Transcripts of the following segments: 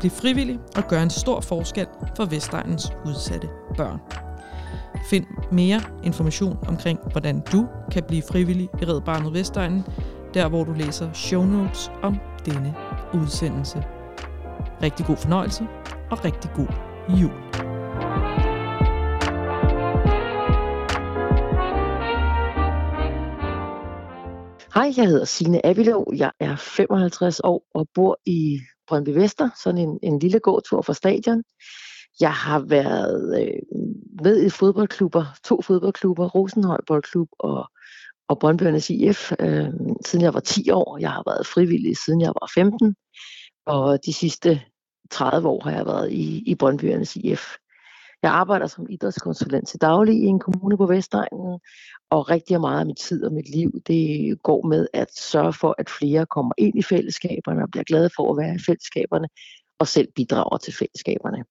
Bliv frivillig og gør en stor forskel for Vestegnens udsatte børn. Find mere information omkring, hvordan du kan blive frivillig i Red Barnet Vestegnen, der hvor du læser show notes om denne udsendelse. Rigtig god fornøjelse og rigtig god jul. Hej, jeg hedder Signe Abilov. Jeg er 55 år og bor i Brøndby Vester, sådan en, en lille gåtur fra stadion. Jeg har været øh, med i fodboldklubber, to fodboldklubber, Rosenhøj Boldklub og, og Brøndbyernes IF, øh, siden jeg var 10 år. Jeg har været frivillig, siden jeg var 15. Og de sidste 30 år har jeg været i, i Brøndbyernes IF. Jeg arbejder som idrætskonsulent til daglig i en kommune på Vestegnen, og rigtig meget af min tid og mit liv, det går med at sørge for, at flere kommer ind i fællesskaberne og bliver glade for at være i fællesskaberne, og selv bidrager til fællesskaberne.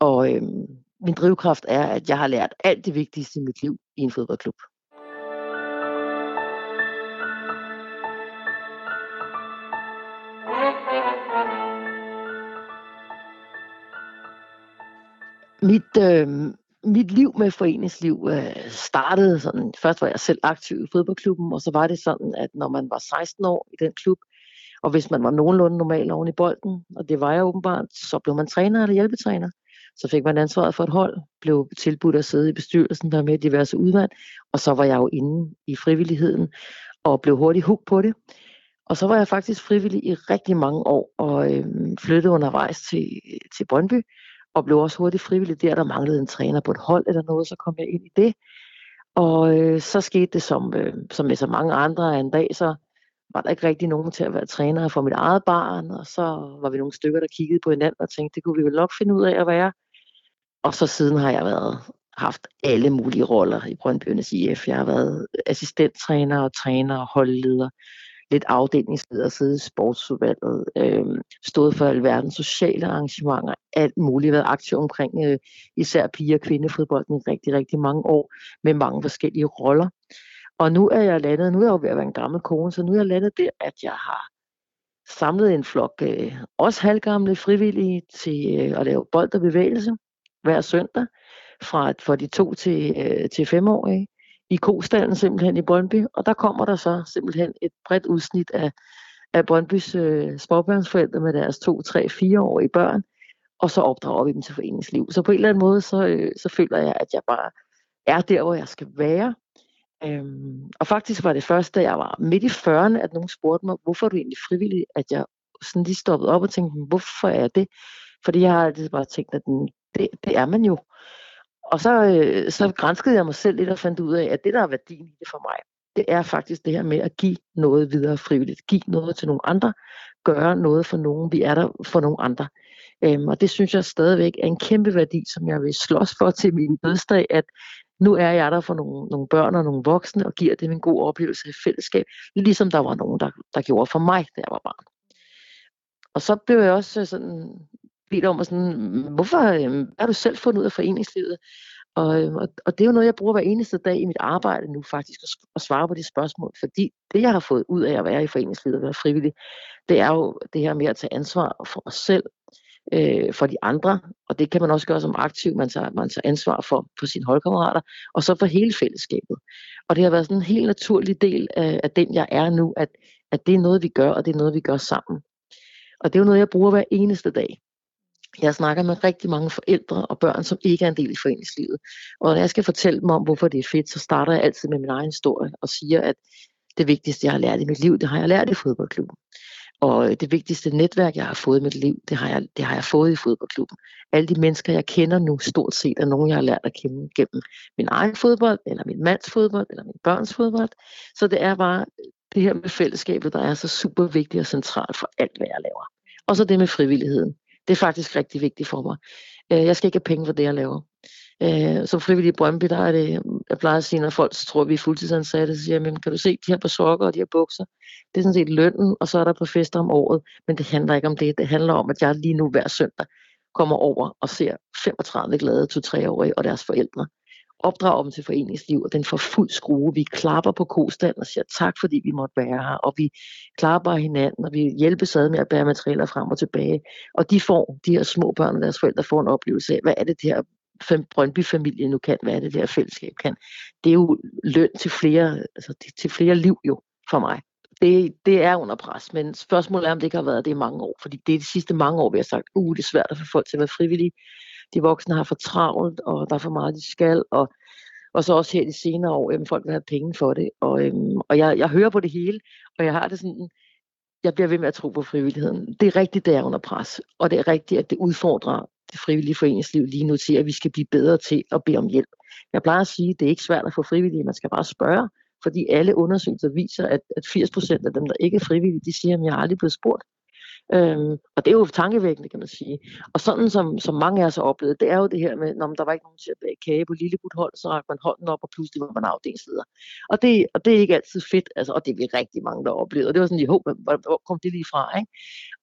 Og øhm, min drivkraft er, at jeg har lært alt det vigtigste i mit liv i en fodboldklub. Mit, øh, mit liv med foreningsliv øh, startede sådan, først var jeg selv aktiv i fodboldklubben, og så var det sådan, at når man var 16 år i den klub, og hvis man var nogenlunde normal oven i bolden, og det var jeg åbenbart, så blev man træner eller hjælpetræner. Så fik man ansvaret for et hold, blev tilbudt at sidde i bestyrelsen, der med diverse udvalg, og så var jeg jo inde i frivilligheden, og blev hurtigt hooked på det. Og så var jeg faktisk frivillig i rigtig mange år, og øh, flyttede undervejs til, til Brøndby, og blev også hurtigt frivillig der. Der manglede en træner på et hold eller noget, så kom jeg ind i det. Og øh, så skete det som, øh, som med så mange andre en dag, så var der ikke rigtig nogen til at være træner for mit eget barn, og så var vi nogle stykker, der kiggede på hinanden og tænkte, det kunne vi vel nok finde ud af at være. Og så siden har jeg været haft alle mulige roller i Brøndbyernes IF. Jeg har været assistenttræner og træner og holdleder lidt afdelingsleder, siddet i sportsudvalget, øh, stået for alverdens sociale arrangementer, alt muligt, været aktiv omkring øh, især piger- og kvindefodbolden i rigtig, rigtig mange år, med mange forskellige roller. Og nu er jeg landet, nu er jeg jo ved at være en gammel kone, så nu er jeg landet der, at jeg har samlet en flok øh, også halvgamle frivillige til øh, at lave bold og bevægelse hver søndag, fra for de to til, øh, til femårige i kostallen simpelthen i Brøndby, og der kommer der så simpelthen et bredt udsnit af, af Brøndbys øh, småbørnsforældre med deres to, tre, fireårige børn, og så opdrager vi dem til foreningsliv. Så på en eller anden måde, så, øh, så føler jeg, at jeg bare er der, hvor jeg skal være. Øhm, og faktisk var det først, da jeg var midt i 40'erne, at nogen spurgte mig, hvorfor er du egentlig frivillig, at jeg sådan lige stoppede op og tænkte, hvorfor er jeg det? Fordi jeg har altid bare tænkt, at mm, det, det er man jo. Og så, øh, så grænskede jeg mig selv lidt og fandt ud af, at det, der er værdien i det for mig, det er faktisk det her med at give noget videre frivilligt. Give noget til nogle andre. Gøre noget for nogen. Vi er der for nogle andre. Øhm, og det synes jeg stadigvæk er en kæmpe værdi, som jeg vil slås for til min dødsdag, at nu er jeg der for nogle, nogle børn og nogle voksne, og giver dem en god oplevelse i fællesskab, ligesom der var nogen, der, der gjorde for mig, da jeg var barn. Og så blev jeg også sådan bedt om, og sådan, hvorfor øh, er du selv fundet ud af foreningslivet? Og, øh, og, og det er jo noget, jeg bruger hver eneste dag i mit arbejde nu faktisk, at, at svare på de spørgsmål. Fordi det, jeg har fået ud af at være i foreningslivet og være frivillig, det er jo det her med at tage ansvar for os selv, øh, for de andre, og det kan man også gøre som aktiv, man tager, man tager ansvar for, for sine holdkammerater, og så for hele fællesskabet. Og det har været sådan en helt naturlig del af, af den, jeg er nu, at, at det er noget, vi gør, og det er noget, vi gør sammen. Og det er jo noget, jeg bruger hver eneste dag. Jeg snakker med rigtig mange forældre og børn, som ikke er en del i foreningslivet. Og når jeg skal fortælle dem om, hvorfor det er fedt, så starter jeg altid med min egen historie og siger, at det vigtigste, jeg har lært i mit liv, det har jeg lært i fodboldklubben. Og øh, det vigtigste netværk, jeg har fået i mit liv, det har, jeg, det har jeg fået i fodboldklubben. Alle de mennesker, jeg kender nu, stort set er nogen, jeg har lært at kende gennem min egen fodbold, eller min mands fodbold, eller min børns fodbold. Så det er bare øh, det her med fællesskabet, der er så super vigtigt og centralt for alt, hvad jeg laver. Og så det med frivilligheden. Det er faktisk rigtig vigtigt for mig. Øh, jeg skal ikke have penge for det, jeg laver. Øh, som frivillig i Brøndby, der er det, jeg plejer at sige, når folk tror, at vi er fuldtidsansatte, så siger jeg, men kan du se de her på sokker og de her bukser? Det er sådan set lønnen, og så er der på fester om året. Men det handler ikke om det. Det handler om, at jeg lige nu hver søndag kommer over og ser 35 glade 2-3-årige og deres forældre opdrager dem til foreningsliv, og den får fuld skrue. Vi klapper på kostand og siger tak, fordi vi måtte være her, og vi klapper hinanden, og vi hjælpes ad med at bære materialer frem og tilbage. Og de får, de her små børn og deres forældre får en oplevelse af, hvad er det, det her Brøndby-familie nu kan, hvad er det, det her fællesskab kan. Det er jo løn til flere, altså til flere liv jo for mig. Det, det er under pres, men spørgsmålet er, om det ikke har været det i mange år. Fordi det er de sidste mange år, vi har sagt, uh, det er svært at få folk til at være frivillige de voksne har for travlt, og der er for meget, de skal, og, og så også her de senere år, jamen, folk vil have penge for det, og, øhm, og jeg, jeg hører på det hele, og jeg har det sådan, jeg bliver ved med at tro på frivilligheden. Det er rigtigt, det er under pres, og det er rigtigt, at det udfordrer det frivillige foreningsliv lige nu til, at vi skal blive bedre til at bede om hjælp. Jeg plejer at sige, at det er ikke svært at få frivillige, man skal bare spørge, fordi alle undersøgelser viser, at, at 80% af dem, der ikke er frivillige, de siger, at jeg har aldrig blevet spurgt. Øhm, og det er jo tankevækkende, kan man sige. Og sådan som, som mange af os har oplevet, det er jo det her med, når der var ikke nogen til at bage kage på lille hold, så rakte man hånden op, og pludselig var man afdelingsleder. Og det, og det er ikke altid fedt, altså, og det er vi rigtig mange, der oplevede. Og det var sådan, i hvor, hvor kom det lige fra? Ikke?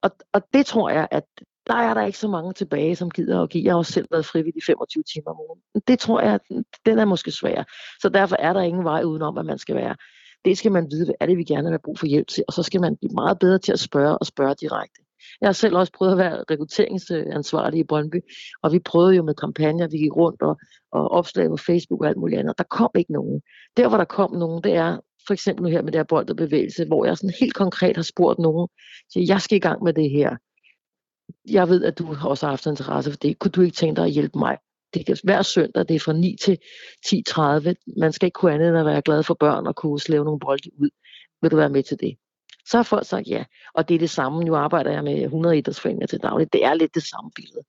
Og, og det tror jeg, at der er der ikke så mange tilbage, som gider at give. Jeg har også selv været frivillig 25 timer om ugen. Det tror jeg, den er måske svær. Så derfor er der ingen vej udenom, at man skal være det skal man vide, hvad er det, vi gerne vil brug for hjælp til, og så skal man blive meget bedre til at spørge og spørge direkte. Jeg har selv også prøvet at være rekrutteringsansvarlig i Brøndby, og vi prøvede jo med kampagner, vi gik rundt og, og opslag på Facebook og alt muligt andet. Der kom ikke nogen. Der, hvor der kom nogen, det er for eksempel nu her med det her bold og bevægelse, hvor jeg sådan helt konkret har spurgt nogen, så jeg skal i gang med det her. Jeg ved, at du også har haft interesse for det. Kunne du ikke tænke dig at hjælpe mig? Det kan hver søndag, det er fra 9 til 10.30. Man skal ikke kunne andet end at være glad for børn og kunne slæve nogle bolde ud. Vil du være med til det? Så har folk sagt ja. Og det er det samme. Nu arbejder jeg med 100 idrætsforeninger til dagligt. Det er lidt det samme billede.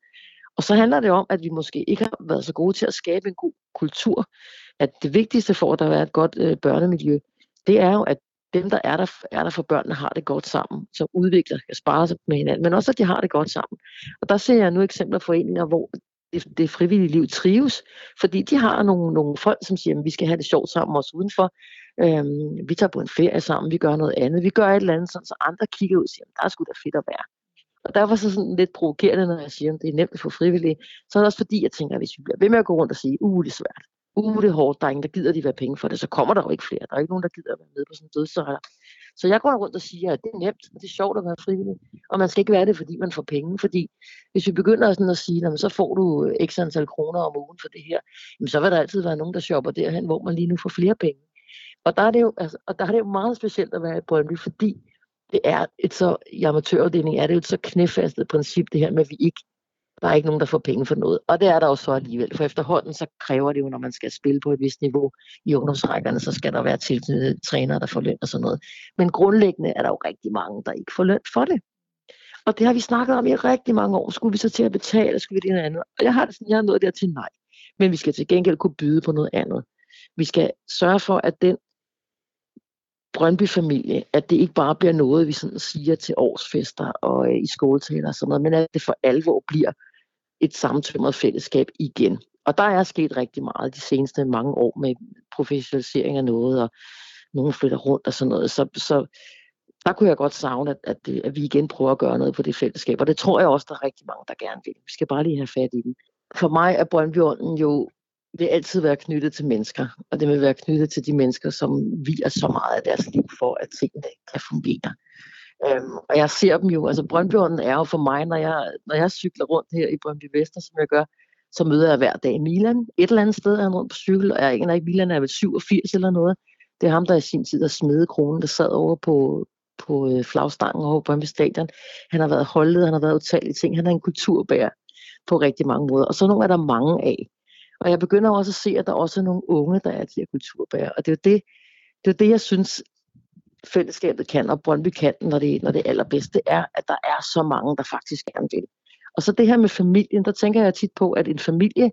Og så handler det om, at vi måske ikke har været så gode til at skabe en god kultur. At det vigtigste for, at der er et godt øh, børnemiljø, det er jo, at dem, der er der, er der for børnene, har det godt sammen, som udvikler, kan spare sig med hinanden, men også, at de har det godt sammen. Og der ser jeg nu eksempler på foreninger, hvor det, det frivillige liv trives, fordi de har nogle, nogle folk, som siger, at vi skal have det sjovt sammen også udenfor. Øhm, vi tager på en ferie sammen, vi gør noget andet, vi gør et eller andet, sådan, så andre kigger ud og siger, der er sgu da fedt at være. Og der var så sådan lidt provokerende, når jeg siger, at det er nemt at få frivillige, så er det også fordi, jeg tænker, at hvis vi bliver ved med at gå rundt og sige, uh, det er svært, uh, det er hårdt, der er ingen, der gider de være penge for det, så kommer der jo ikke flere. Der er ikke nogen, der gider at være med på sådan en dødsejler. Så jeg går rundt og siger, at det er nemt, og det er sjovt at være frivillig. Og man skal ikke være det, fordi man får penge. Fordi hvis vi begynder sådan at sige, at så får du x antal kroner om ugen for det her, jamen så vil der altid være nogen, der shopper derhen, hvor man lige nu får flere penge. Og der er det jo, altså, og der er det jo meget specielt at være i Brøndby, fordi det er et så, i amatørafdelingen er det jo et så knæfastet princip, det her med, at vi ikke der er ikke nogen, der får penge for noget. Og det er der jo så alligevel, for efterhånden så kræver det jo, når man skal spille på et vist niveau i ungdomsrækkerne, så skal der være tilknyttet trænere, der får løn og sådan noget. Men grundlæggende er der jo rigtig mange, der ikke får løn for det. Og det har vi snakket om i rigtig mange år. Skulle vi så til at betale, skulle vi det andet? Og jeg har det sådan, jeg har nået der til nej. Men vi skal til gengæld kunne byde på noget andet. Vi skal sørge for, at den Brøndby-familie, at det ikke bare bliver noget, vi sådan siger til årsfester og øh, i skoletaler og sådan noget, men at det for alvor bliver et samtømret fællesskab igen. Og der er sket rigtig meget de seneste mange år med professionalisering af noget, og nogen flytter rundt og sådan noget. Så, så der kunne jeg godt savne, at, at, det, at vi igen prøver at gøre noget på det fællesskab. Og det tror jeg også, der er rigtig mange, der gerne vil. Vi skal bare lige have fat i den. For mig er Brøndby jo vil altid være knyttet til mennesker, og det vil være knyttet til de mennesker, som vi er så meget af deres liv for, at tingene kan fungere. Øhm, og jeg ser dem jo, altså Brøndbyånden er jo for mig, når jeg, når jeg cykler rundt her i Brøndby Vester, som jeg gør, så møder jeg hver dag Milan. Et eller andet sted er han rundt på cykel, og jeg aner ikke, Milan er vel 87 eller noget. Det er ham, der i sin tid har smedet kronen, der sad over på, på øh, flagstangen over på Brøndby Stadion. Han har været holdet, han har været utallige ting. Han er en kulturbærer på rigtig mange måder. Og så nogle er der mange af. Og jeg begynder også at se, at der også er nogle unge, der er de her kulturbærer. Og det er jo det, det, er det jeg synes, fællesskabet kan, og Brøndby kan, når det, når det allerbedste, er, at der er så mange, der faktisk gerne vil. Og så det her med familien, der tænker jeg tit på, at en familie,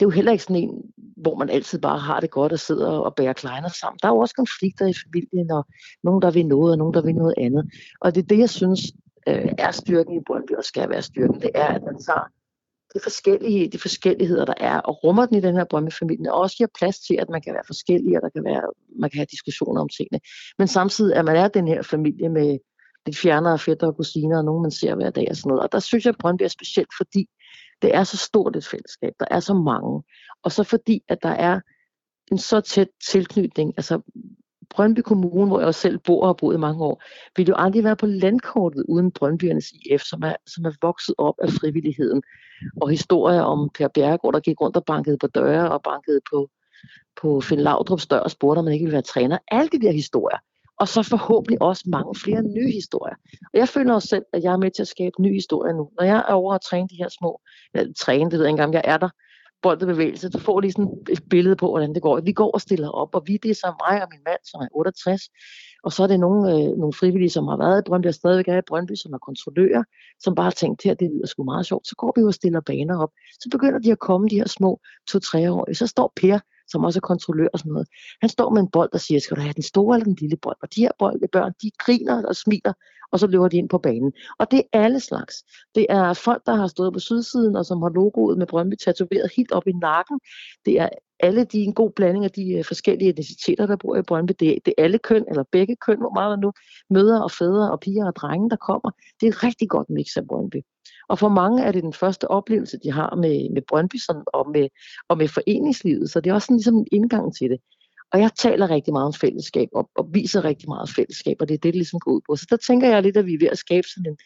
det er jo heller ikke sådan en, hvor man altid bare har det godt og sidder og bærer kleiner sammen. Der er jo også konflikter i familien, og nogen, der vil noget, og nogen, der vil noget andet. Og det er det, jeg synes øh, er styrken i Brøndby, og skal være styrken, det er, at man tager de forskellige, de forskelligheder, der er, og rummer den i den her drømmefamilie, og også giver plads til, at man kan være forskellige, og der kan være, man kan have diskussioner om tingene. Men samtidig, at man er den her familie med lidt fjernere fætter og kusiner, og nogen man ser hver dag og sådan noget. Og der synes jeg, at Brøndby er specielt, fordi det er så stort et fællesskab, der er så mange, og så fordi, at der er en så tæt tilknytning, altså Brøndby Kommune, hvor jeg også selv bor og har boet i mange år, ville jo aldrig være på landkortet uden Brøndbyernes IF, som er, som er vokset op af frivilligheden. Og historier om Per Bjergård, der gik rundt og bankede på døre og bankede på, på Finn Laudrups dør og spurgte, om man ikke ville være træner. Alle de der historier. Og så forhåbentlig også mange flere nye historier. Og jeg føler også selv, at jeg er med til at skabe nye historier nu. Når jeg er over at træne de her små, eller træne, det ved jeg ikke engang, jeg er der, boldbevægelse. Du får lige sådan et billede på, hvordan det går. Vi går og stiller op, og vi, det er så mig og min mand, som er 68. Og så er det nogle, øh, nogle frivillige, som har været i Brøndby, og stadigvæk er i Brøndby, som er kontrollører, som bare har tænkt, her, det lyder sgu meget sjovt. Så går vi jo og stiller baner op. Så begynder de at komme, de her små to-tre år. Så står Per, som også er kontrollør og sådan noget. Han står med en bold og siger, skal du have den store eller den lille bold? Og de her bold, øh, børn, de griner og smiler og så løber de ind på banen. Og det er alle slags. Det er folk, der har stået på sydsiden, og som har logoet med Brøndby tatoveret helt op i nakken. Det er alle de en god blanding af de øh, forskellige identiteter, der bor i Brøndby. Det er, det er alle køn, eller begge køn, hvor meget nu møder og fædre og piger og drenge, der kommer. Det er et rigtig godt mix af Brøndby. Og for mange er det den første oplevelse, de har med, med Brøndby sådan, og, med, og med foreningslivet. Så det er også sådan, ligesom en indgang til det. Og jeg taler rigtig meget om fællesskab, og, og viser rigtig meget fællesskab, og det er det, det ligesom går ud på. Så der tænker jeg lidt, at vi er ved at skabe sådan en,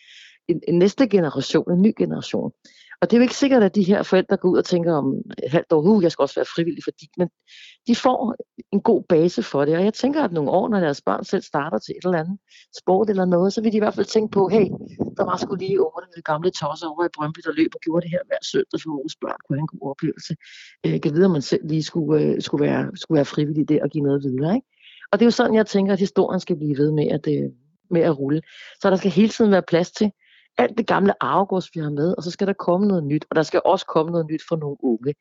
en, en næste generation, en ny generation, og det er jo ikke sikkert, at de her forældre går ud og tænker om et halvt år, uh, jeg skal også være frivillig for dit, men de får en god base for det. Og jeg tænker, at nogle år, når deres børn selv starter til et eller andet sport eller noget, så vil de i hvert fald tænke på, hey, der var sgu lige over den gamle tosser over i Brøndby, der løb og gjorde det her hver søndag for vores børn, kunne have en god oplevelse. Øh, jeg kan vide, om man selv lige skulle, øh, skulle, være, skulle være frivillig der og give noget videre. Ikke? Og det er jo sådan, jeg tænker, at historien skal blive ved med at, øh, med at rulle. Så der skal hele tiden være plads til, alt det gamle arvegods, vi har med, og så skal der komme noget nyt, og der skal også komme noget nyt for nogle unge.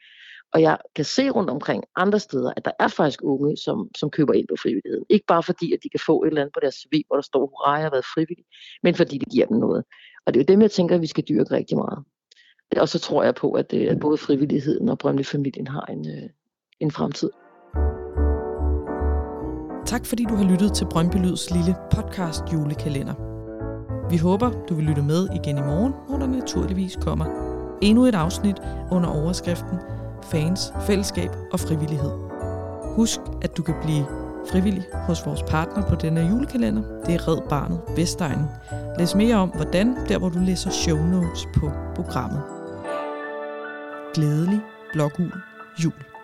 Og jeg kan se rundt omkring andre steder, at der er faktisk unge, som, som køber ind på frivilligheden. Ikke bare fordi, at de kan få et eller andet på deres CV, hvor der står, hurra, jeg har været frivillig, men fordi det giver dem noget. Og det er jo dem, jeg tænker, at vi skal dyrke rigtig meget. Og så tror jeg på, at, det, at både frivilligheden og Brøndby-familien har en, øh, en fremtid. Tak fordi du har lyttet til Brøndby Lyds lille podcast julekalender. Vi håber, du vil lytte med igen i morgen, hvor der naturligvis kommer endnu et afsnit under overskriften Fans, Fællesskab og Frivillighed. Husk, at du kan blive frivillig hos vores partner på denne julekalender. Det er Red Barnet Vestegnen. Læs mere om, hvordan, der hvor du læser show notes på programmet. Glædelig blågul jul.